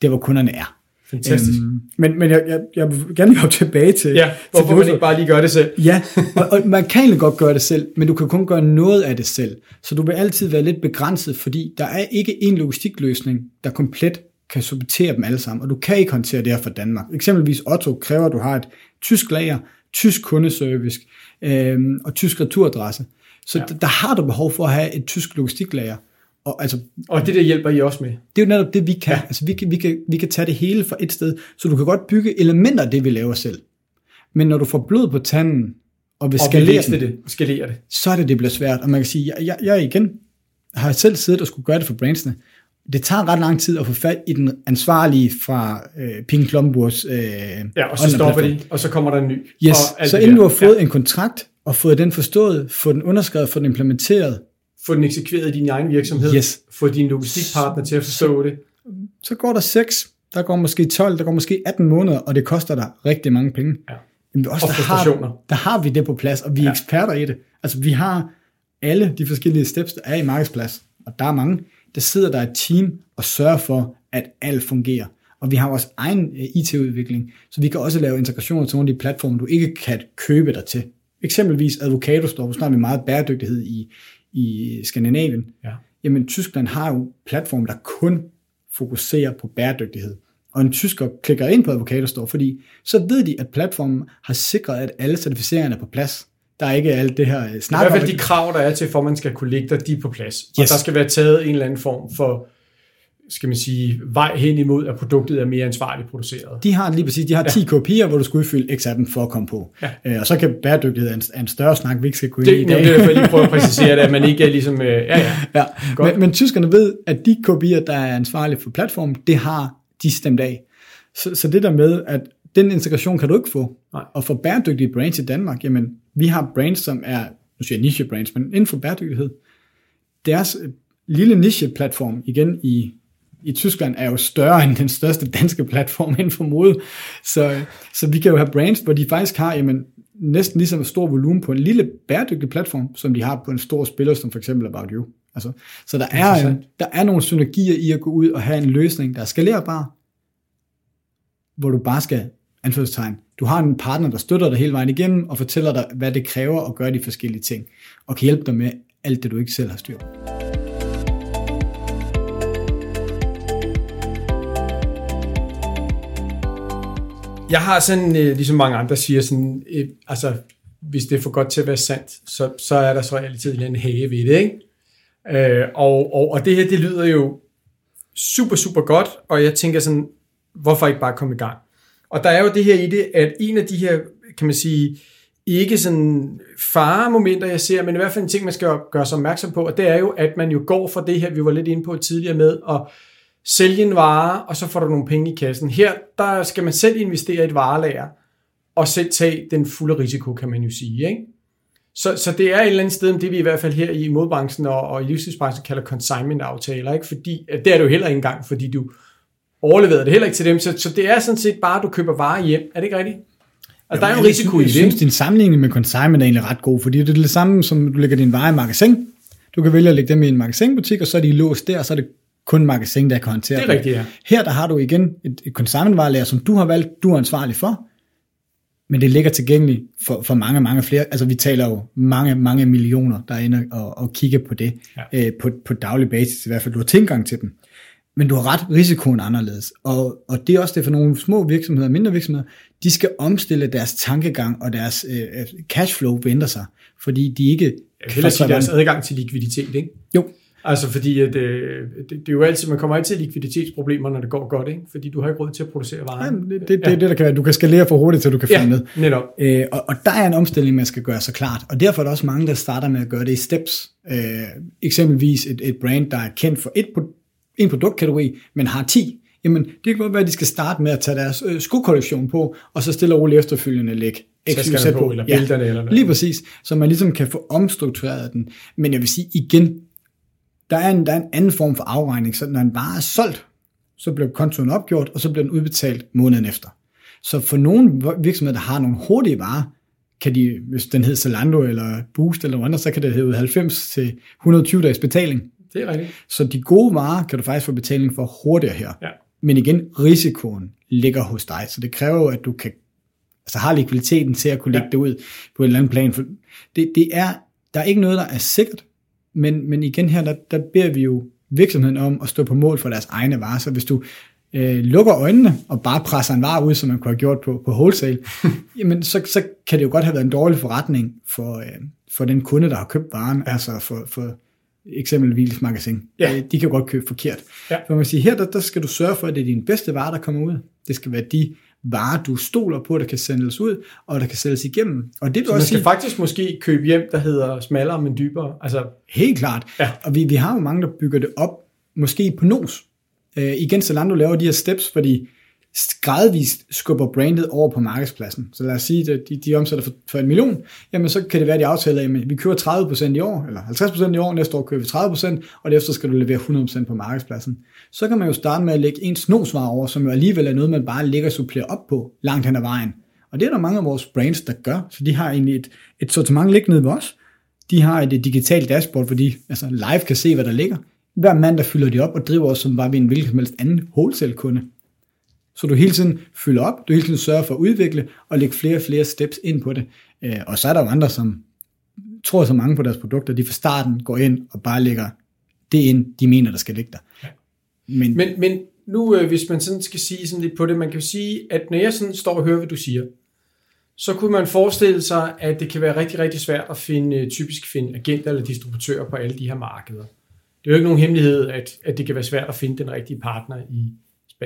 der hvor kunderne er.
Fantastisk.
Øhm, men men jeg, jeg, jeg vil gerne gå tilbage til...
Ja, hvorfor
til
man ikke bare lige gøre det selv?
Ja, og, og man kan godt gøre det selv, men du kan kun gøre noget af det selv. Så du vil altid være lidt begrænset, fordi der er ikke en logistikløsning, der komplet kan supportere dem alle sammen, og du kan ikke håndtere det her fra Danmark. Eksempelvis Otto kræver, at du har et tysk lager, tysk kundeservice øhm, og tysk returadresse. Så ja. der, der har du behov for at have et tysk logistiklager. Og altså,
Og det der hjælper I også med.
det er jo netop det, vi kan. Ja. Altså, vi, kan, vi, kan, vi kan tage det hele fra et sted, så du kan godt bygge elementer af det, vi laver selv. Men når du får blod på tanden, og vil
Og
skalere den,
det. Skalere det.
så er det, det bliver svært. Og man kan sige, jeg, jeg, jeg igen har selv siddet og skulle gøre det for brandsene. Det tager ret lang tid at få fat i den ansvarlige fra øh, Pink Klomburgs øh,
Ja, og så stopper de, og så kommer der en ny.
Yes, så inden du har fået
Ja.
en kontrakt, og fået den forstået, fået den underskrevet, fået den implementeret,
Få den eksekveret i din egen virksomhed.
Yes.
Få din logistikpartner til at forstå det.
så går der 6, der går måske 12, der går måske 18 måneder, og det koster dig rigtig mange penge.
Ja.
Men også
Og
der har, der har vi det på plads, og vi er ja. Eksperter i det. Altså vi har alle de forskellige steps, der er i markedsplads, og der er mange, der sidder der et team og sørger for, at alt fungerer. Og vi har vores egen øh, IT-udvikling, så vi kan også lave integrationer til nogle af de platforme, du ikke kan købe dig til. Eksempelvis Avocado Store, hvor snakker vi meget bæredygtighed i, i Skandinavien.
Ja.
Jamen Tyskland har jo platforme, der kun fokuserer på bæredygtighed. Og en tysker klikker ind på Avocado Store, fordi så ved de, at platformen har sikret, at alle certificeringerne er på plads. Der er ikke alt det her øh,
I
snak
hvert fald de krav, der er til, for at man skal kunne lægge dig, de er på plads. Og
Yes.
der skal være taget en eller anden form for, skal man sige, vej hen imod, at produktet er mere ansvarligt produceret.
de har lige præcis, de har 10 ja. kopier, hvor du skal udfylde x af dem for at komme på.
Ja.
Øh, og så kan bæredygtighed er en, er en større snak, vi ikke skal gå ind
Det,
i dag.
det er derfor, jeg lige prøver at præcisere det, at man ikke er ligesom, øh, ja ja,
Ja,
Godt.
men, men tyskerne ved, at de kopier, der er ansvarlige for platformen, det har de stemt af. Så, så det der med, at den integration kan du ikke få.
Nej.
Og for bæredygtige brands i Danmark, jamen, vi har brands, som er, nu siger jeg niche brands, men inden for bæredygtighed, deres lille niche-platform, igen i, i Tyskland, er jo større end den største danske platform inden for mode. Så, så vi kan jo have brands, hvor de faktisk har jamen, næsten lige så stor volumen på en lille bæredygtig platform, som de har på en stor spiller, som for eksempel About You. Altså, så der er,
Interessant.
der er nogle synergier i at gå ud og have en løsning, der er skalerbar, hvor du bare skal anførselstegn. Du har en partner, der støtter dig hele vejen igennem, og fortæller dig, hvad det kræver at gøre de forskellige ting, og kan hjælpe dig med alt det, du ikke selv har styr på.
Jeg har sådan, øh, ligesom mange andre siger, sådan, øh, altså, hvis det er for godt til at være sandt, så, så er der så altid en hage ved det, ikke? Øh, og, og, og det her, det lyder jo super, super godt, og jeg tænker sådan, hvorfor ikke bare komme i gang? Og der er jo det her i det, at en af de her, kan man sige, ikke sådan faremomenter, jeg ser, men i hvert fald en ting, man skal gøre sig opmærksom på, og det er jo, at man jo går fra det her, vi var lidt inde på tidligere med, at sælge en vare, og så får du nogle penge i kassen. Her, der skal man selv investere i et varelager, og selv tage den fulde risiko, kan man jo sige. Ikke? Så, så det er et eller andet sted, det vi i hvert fald her i modbranchen og, og i livsstilsbranchen kalder consignment-aftaler, ikke? fordi det er jo heller ikke engang, fordi du overleverede det heller ikke til dem, så, så det er sådan set bare, at du køber varer hjem. Er det ikke rigtigt? Altså, der er jo en risiko i det.
Jeg synes, din sammenligning med consignment er egentlig ret god, fordi det er det samme, som du lægger din varer i magasin. Du kan vælge at lægge dem i en magasinbutik, og så er de låst der, og så er det kun magasin, der kan håndtere
det. er rigtigt, ja.
Her der har du igen et, et consignment som du har valgt, du er ansvarlig for, men det ligger tilgængeligt for, for mange, mange flere. Altså vi taler jo mange, mange millioner, der er inde og, og kigger på det ja. øh, på, på daglig basis, i hvert fald du har tilgang til dem. Men du har ret, risikoen er anderledes. Og, og det er også det for nogle små virksomheder, mindre virksomheder, de skal omstille deres tankegang og deres øh, øh cashflow venter sig, fordi de ikke...
Jeg vil sige deres adgang til likviditet, ikke?
Jo,
Altså fordi, at, øh, det, det, er jo altid, man kommer altid til likviditetsproblemer, når det går godt, ikke? fordi du har ikke råd til at producere varer.
Ja, det, det, det, ja. det, det der kan være, du kan skalere for hurtigt, så du kan
ja,
med.
netop.
Øh, og, og der er en omstilling, man skal gøre så klart, og derfor er der også mange, der starter med at gøre det i steps. Øh, eksempelvis et, et brand, der er kendt for et, en produktkategori, men har 10 jamen det kan godt være, at de skal starte med at tage deres øh, skokollektion på, og så stille og roligt efterfølgende lægge
XYZ på, eller billederne, ja, eller
noget. Lige præcis, så man ligesom kan få omstruktureret den. Men jeg vil sige igen, der er, en, der er en anden form for afregning, så når en vare er solgt, så bliver kontoen opgjort, og så bliver den udbetalt måneden efter. Så for nogle virksomheder, der har nogle hurtige varer, kan de, hvis den hedder Zalando eller Boost eller noget andet, så kan det hedde 90 til 120 dages betaling.
Det er rigtigt.
Så de gode varer kan du faktisk få betaling for hurtigere her.
Ja.
Men igen, risikoen ligger hos dig, så det kræver jo, at du kan, altså har likviditeten til at kunne lægge ja. det ud på et eller andet plan. For det, det er, der er ikke noget, der er sikkert, men, men igen her, der, der beder vi jo virksomheden om at stå på mål for deres egne varer. Så hvis du øh, lukker øjnene og bare presser en vare ud, som man kunne have gjort på, på wholesale, jamen så, så kan det jo godt have været en dårlig forretning for, øh, for den kunde, der har købt varen, ja. altså for, for eksempelvis magasin.
Ja.
Øh, de kan jo godt købe forkert.
Ja.
For man siger, her der, der skal du sørge for, at det er din bedste vare, der kommer ud. Det skal være de varer, du stoler på, der kan sendes ud, og der kan sælges igennem. Og det
så man skal sige, faktisk måske købe hjem, der hedder smallere, men dybere. Altså,
helt klart.
Ja.
Og vi, vi har jo mange, der bygger det op, måske på nos. Øh, igen, Zalando laver de her steps, fordi gradvist skubber brandet over på markedspladsen. Så lad os sige, at de, de omsætter for, for en million, jamen så kan det være, at de aftaler, at vi kører 30% i år, eller 50% i år, næste år kører vi 30%, og derefter skal du levere 100% på markedspladsen. Så kan man jo starte med at lægge en snosvar over, som jo alligevel er noget, man bare lægger og supplerer op på langt hen ad vejen. Og det er der mange af vores brands, der gør, så de har egentlig et, et sortiment liggende ved os. De har et digitalt dashboard, hvor de altså live kan se, hvad der ligger. Hver mandag fylder de op og driver os, som var vi en hvilken som helst anden wholesale-kunde. Så du hele tiden fylder op, du hele tiden sørger for at udvikle og lægge flere og flere steps ind på det. Øh, og så er der jo andre, som tror så mange på deres produkter, de fra starten går ind og bare lægger det ind, de mener, der skal ligge der.
Men, men, men nu, øh, hvis man sådan skal sige sådan lidt på det, man kan sige, at når jeg sådan står og hører, hvad du siger, så kunne man forestille sig, at det kan være rigtig, rigtig svært at finde, øh, typisk finde agenter eller distributører på alle de her markeder. Det er jo ikke nogen hemmelighed, at, at det kan være svært at finde den rigtige partner i,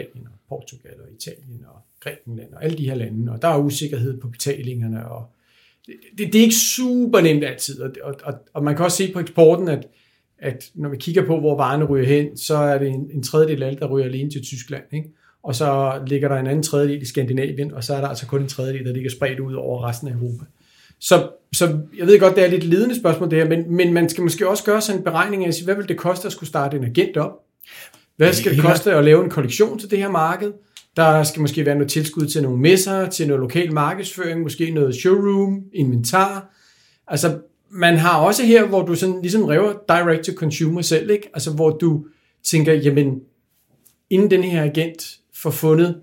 Spanien og Portugal og Italien og Grækenland og alle de her lande, og der er usikkerhed på betalingerne, og det, det, det er ikke super nemt altid, og, og, og, og man kan også se på eksporten, at, at når vi kigger på, hvor varerne ryger hen, så er det en, en tredjedel af alt, der ryger alene til Tyskland, ikke? og så ligger der en anden tredjedel i Skandinavien, og så er der altså kun en tredjedel, der ligger spredt ud over resten af Europa. Så, så jeg ved godt, det er lidt ledende spørgsmål det her, men, men man skal måske også gøre sådan en beregning af, hvad vil det koste at skulle starte en agent op? Hvad skal det koste at lave en kollektion til det her marked? Der skal måske være noget tilskud til nogle messer, til noget lokal markedsføring, måske noget showroom, inventar. Altså, man har også her, hvor du sådan ligesom rever direct to consumer selv, ikke? Altså, hvor du tænker, jamen, inden den her agent får fundet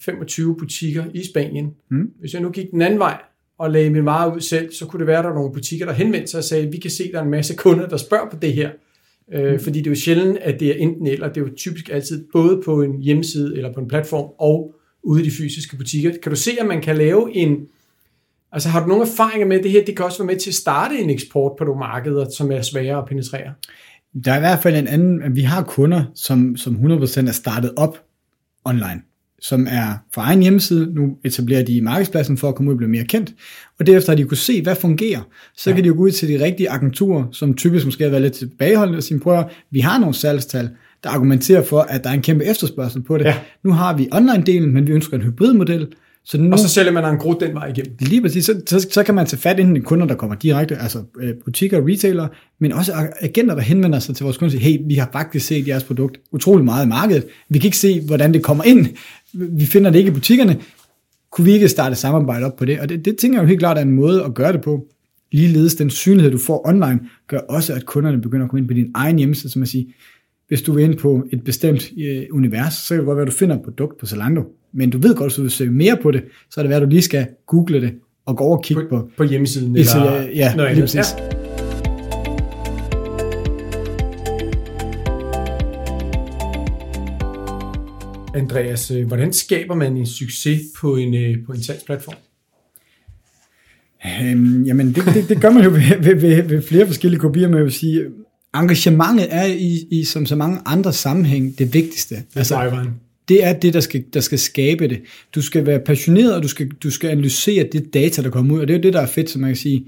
25 butikker i Spanien. Mm. Hvis jeg nu gik den anden vej og lagde min varer ud selv, så kunne det være, at der var nogle butikker, der henvendte sig og sagde, vi kan se, at der er en masse kunder, der spørger på det her. Øh, mm. Fordi det er jo sjældent, at det er enten eller. Det er jo typisk altid både på en hjemmeside eller på en platform og ude i de fysiske butikker. Kan du se, at man kan lave en... Altså har du nogle erfaringer med det her? Det kan også være med til at starte en eksport på nogle markeder, som er svære at penetrere.
Der er i hvert fald en anden... Vi har kunder, som, som 100% er startet op online som er fra egen hjemmeside. Nu etablerer de markedspladsen for at komme ud og blive mere kendt. Og derefter har de kunne se, hvad fungerer. Så ja. kan de jo gå ud til de rigtige agenturer, som typisk måske har været lidt tilbageholdende og sige, prøv vi har nogle salgstal, der argumenterer for, at der er en kæmpe efterspørgsel på det. Ja. Nu har vi online-delen, men vi ønsker en hybridmodel,
så nu, og så sælger man en grund den vej igennem.
Lige præcis, så, så, så kan man tage fat inden de kunder, der kommer direkte, altså øh, butikker og retailer, men også agenter, der henvender sig til vores kunder og siger, hey, vi har faktisk set jeres produkt utrolig meget i markedet. Vi kan ikke se, hvordan det kommer ind. Vi finder det ikke i butikkerne. Kunne vi ikke starte samarbejde op på det? Og det, det tænker jeg jo helt klart er en måde at gøre det på. Ligeledes den synlighed, du får online, gør også, at kunderne begynder at komme ind på din egen hjemmeside, som at sige, hvis du er inde på et bestemt øh, univers, så kan det godt være, at du finder et produkt på Zalando, men du ved godt, at du vil søge mere på det, så er det værd, at du lige skal google det og gå over og kigge på,
på, på hjemmesiden. Eller
ja, noget lige præcis. Ja.
Andreas, øh, hvordan skaber man en succes på en, øh, på en salgsplatform?
Øhm, jamen, det, det, det gør man jo ved, ved, ved, ved flere forskellige kopier, men jeg vil sige, engagementet er i, i som så mange andre sammenhæng det vigtigste. Det
er altså,
det er det, der skal, der skal skabe det. Du skal være passioneret, og du skal, du skal analysere det data, der kommer ud, og det er jo det, der er fedt, som man kan sige,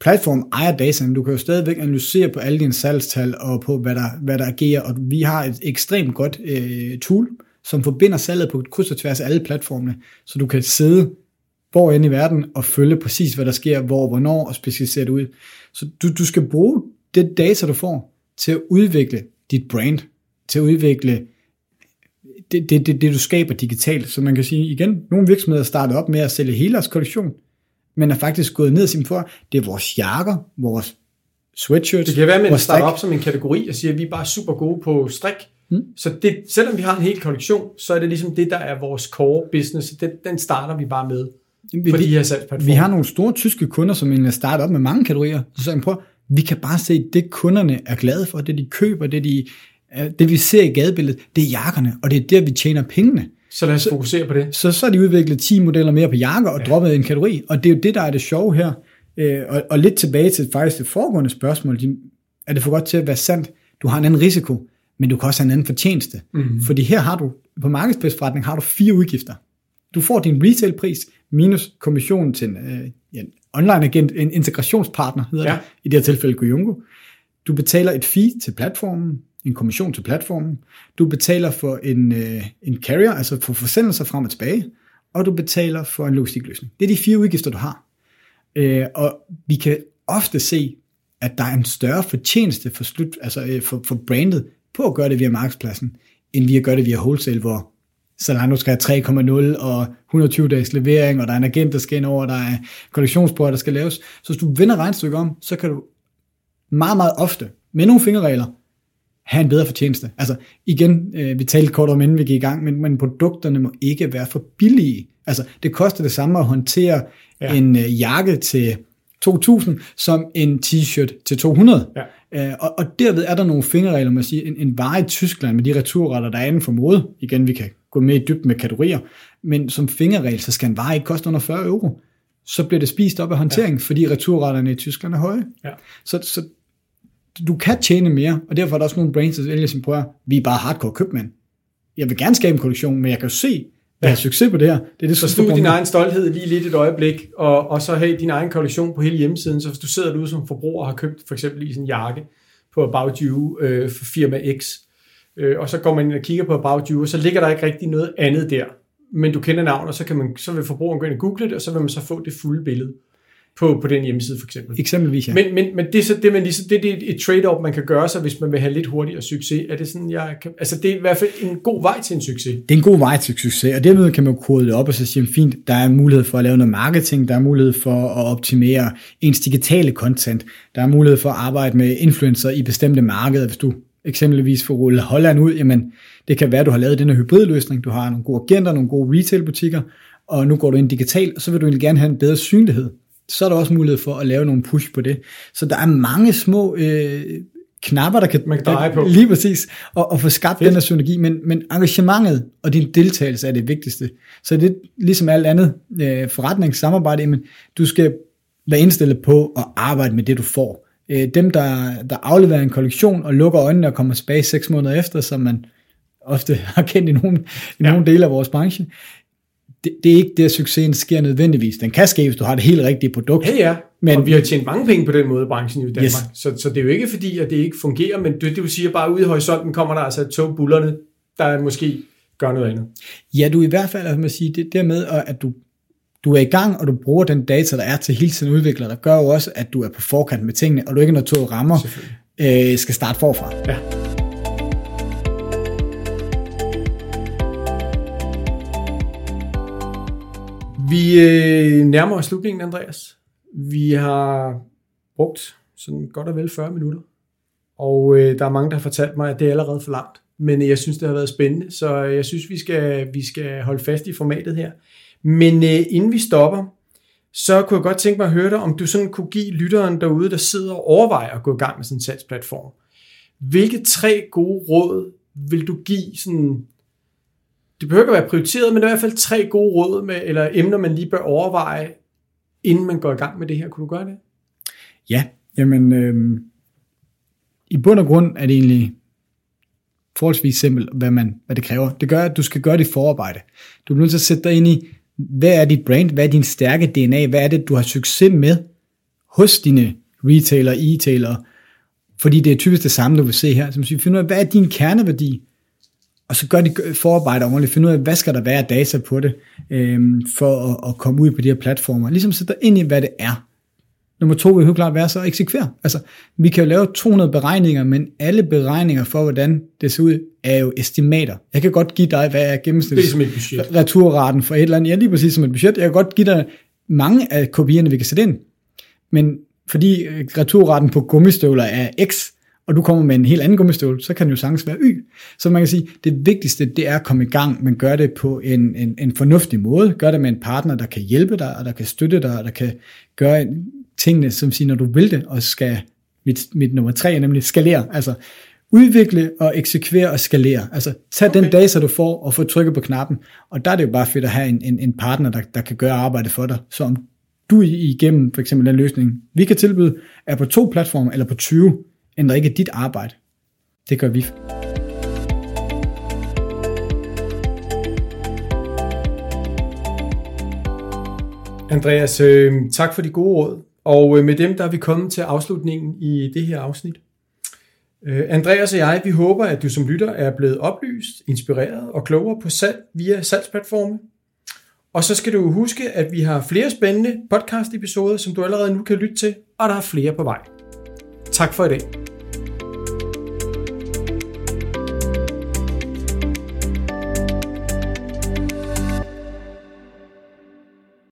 platform ejer data, men du kan jo stadigvæk analysere på alle dine salgstal og på, hvad der, hvad der agerer, og vi har et ekstremt godt øh, tool, som forbinder salget på kryds og tværs af alle platformene, så du kan sidde hvor end i verden og følge præcis, hvad der sker, hvor, hvornår, og specificere det ud. Så du, du skal bruge det data, du får, til at udvikle dit brand, til at udvikle det, det, det, det du skaber digitalt. Så man kan sige igen, nogle virksomheder startet op med at sælge hele deres kollektion, men er faktisk gået ned og siger for, det er vores jakker, vores sweatshirts.
Det kan være, at man starter op som en kategori og siger, at vi er bare super gode på strik. Mm. Så det, selvom vi har en hel kollektion, så er det ligesom det, der er vores core business. Den, den starter vi bare med
på de her salgsplatforme. Vi har nogle store tyske kunder, som egentlig er startet op med mange kategorier. Så jeg prøver, vi kan bare se, det kunderne er glade for, det de køber, det, de, det vi ser i gadebilledet, det er jakkerne, og det er der, vi tjener pengene.
Så lad os fokusere på det.
Så, så har de udviklet 10 modeller mere på jakker og ja. droppet en kategori, og det er jo det, der er det sjove her. Øh, og, og lidt tilbage til faktisk det foregående spørgsmål, er det for godt til at være sandt? Du har en anden risiko, men du kan også have en anden fortjeneste. Mm-hmm. Fordi her har du, på markedspladsforretning har du fire udgifter. Du får din retailpris minus kommissionen til en, øh, en online agent, en integrationspartner hedder ja. det, i det her tilfælde Gojungo. Du betaler et fee til platformen, en kommission til platformen. Du betaler for en, øh, en carrier, altså for forsendelser frem og tilbage, og du betaler for en logistikløsning. Det er de fire udgifter, du har. Øh, og vi kan ofte se, at der er en større fortjeneste for, slut, altså, øh, for, for brandet på at gøre det via markedspladsen, end vi at gøre det via wholesale, hvor Zalando skal have 3,0 og 120 dages levering, og der er en agent, der skal ind over, der er kollektionsbrød, der skal laves. Så hvis du vender regnstykket om, så kan du meget, meget ofte, med nogle fingerregler, have en bedre fortjeneste. Altså igen, øh, vi talte kort om, inden vi gik i gang, men, men produkterne må ikke være for billige. Altså det koster det samme at håndtere ja. en øh, jakke til 2.000 som en t-shirt til 200. Ja. Øh, og, og derved er der nogle fingerregler, man siger, en, en vare i Tyskland med de returretter, der er inden for mode, igen, vi kan gå med i dybden med kategorier, men som fingerregel, så skal en vare ikke koste under 40 euro. Så bliver det spist op af håndtering, ja. fordi returretterne i Tyskland er høje. Ja. Så, så du kan tjene mere, og derfor er der også nogle brands, der vælger sin prøver, vi er bare hardcore købmand. Jeg vil gerne skabe en kollektion, men jeg kan jo se, hvad er succes på det her. Det er det,
så stod din egen stolthed lige lidt et øjeblik, og, og så have din egen kollektion på hele hjemmesiden, så hvis du sidder derude som forbruger og har købt for eksempel i en jakke på About You øh, for firma X, øh, og så går man ind og kigger på About You, og så ligger der ikke rigtig noget andet der, men du kender navnet, og så, kan man, så vil forbrugeren gå ind og google det, og så vil man så få det fulde billede på, på den hjemmeside for eksempel.
Eksempelvis, ja.
Men, men, men det, er så, det, man lige, det, det er et trade-off, man kan gøre sig, hvis man vil have lidt hurtigere succes. Er det sådan, jeg kan, altså det er i hvert fald en god vej til en succes.
Det er en god vej til succes, og dermed kan man kode det op og så sige, fint, der er mulighed for at lave noget marketing, der er mulighed for at optimere ens digitale content, der er mulighed for at arbejde med influencer i bestemte markeder, hvis du eksempelvis få rullet Holland ud, jamen det kan være, at du har lavet den her hybridløsning, du har nogle gode agenter, nogle gode retailbutikker, og nu går du ind digitalt, og så vil du egentlig gerne have en bedre synlighed. Så er der også mulighed for at lave nogle push på det. Så der er mange små øh, knapper, der kan,
Man kan dreje på.
Lige præcis, og, og få skabt
Fedt.
den her synergi, men, men engagementet og din deltagelse er det vigtigste. Så det er ligesom alt andet øh, forretningssamarbejde, jamen, du skal være indstillet på at arbejde med det, du får. Øh, dem, der, der afleverer en kollektion og lukker øjnene og kommer tilbage seks måneder efter, som man ofte har kendt i nogle, i
Ja.
nogle dele af vores branche, det, det er ikke der, succesen sker nødvendigvis. Den kan ske, hvis du har det helt rigtige produkt.
Ja, ja.
Men-
og vi har tjent mange penge på den måde i branchen i Danmark.
Yes.
Så, så det er jo ikke fordi, at det ikke fungerer, men det, det vil sige, at bare ude i horisonten kommer der altså et tog bullerne, der måske gør noget andet.
Ja, du i hvert fald, altså man sige, det der med, at du, du er i gang, og du bruger den data, der er til hele tiden udvikler, der gør jo også, at du er på forkant med tingene, og du ikke når toget rammer, øh, skal starte forfra.
Ja. Vi øh, nærmer os slutningen, Andreas. Vi har brugt sådan godt og vel 40 minutter. Og øh, der er mange, der har fortalt mig, at det er allerede for langt. Men jeg synes, det har været spændende, så øh, jeg synes, vi skal, vi skal holde fast i formatet her. Men øh, inden vi stopper, så kunne jeg godt tænke mig at høre dig, om du sådan kunne give lytteren derude, der sidder og overvejer at gå i gang med sådan en salgsplatform. Hvilke tre gode råd vil du give sådan, det behøver ikke at være prioriteret, men der er i hvert fald tre gode råd med, eller emner, man lige bør overveje, inden man går i gang med det her. Kunne du gøre det?
Ja, jamen, øh, i bund og grund er det egentlig forholdsvis simpelt, hvad, man, hvad det kræver. Det gør, at du skal gøre dit forarbejde. Du bliver nødt til at sætte dig ind i, hvad er dit brand, hvad er din stærke DNA, hvad er det, du har succes med hos dine retailer, e-tailere, fordi det er typisk det samme, du vil se her. Så man vi finder ud af, hvad er din kerneværdi, og så gør de forarbejde ordentligt, find ud af, hvad skal der være af data på det, øhm, for at, at komme ud på de her platformer. Ligesom sætte dig ind i, hvad det er. Nummer to vil helt klart være så at eksekvere. Altså, vi kan jo lave 200 beregninger, men alle beregninger for, hvordan det ser ud, er jo estimater. Jeg kan godt give dig, hvad er
Det er
gennemsnits
som et budget.
returraten for et eller andet. Ja, lige præcis som et budget. Jeg kan godt give dig mange af kopierne, vi kan sætte ind. Men fordi øh, returraten på gummistøvler er X, og du kommer med en helt anden gummistøvle, så kan den jo sagtens være Y. Så man kan sige, det vigtigste, det er at komme i gang, men gør det på en, en, en fornuftig måde. Gør det med en partner, der kan hjælpe dig, og der kan støtte dig, og der kan gøre tingene, som siger, når du vil det, og skal, mit, mit nummer tre er nemlig skalere. Altså, udvikle og eksekvere og skalere. Altså, tag okay. den data, du får, og få trykket på knappen. Og der er det jo bare fedt at have en, en, en partner, der, der kan gøre arbejdet for dig. Så om du igennem for eksempel den løsning, vi kan tilbyde, er på to platforme eller på 20, ændrer ikke dit arbejde. Det gør vi.
Andreas, øh, tak for de gode råd. Og øh, med dem, der er vi kommet til afslutningen i det her afsnit. Øh, Andreas og jeg, vi håber, at du som lytter er blevet oplyst, inspireret og klogere på salg via salgsplatforme. Og så skal du huske, at vi har flere spændende podcast-episoder, som du allerede nu kan lytte til, og der er flere på vej. Tak for i dag.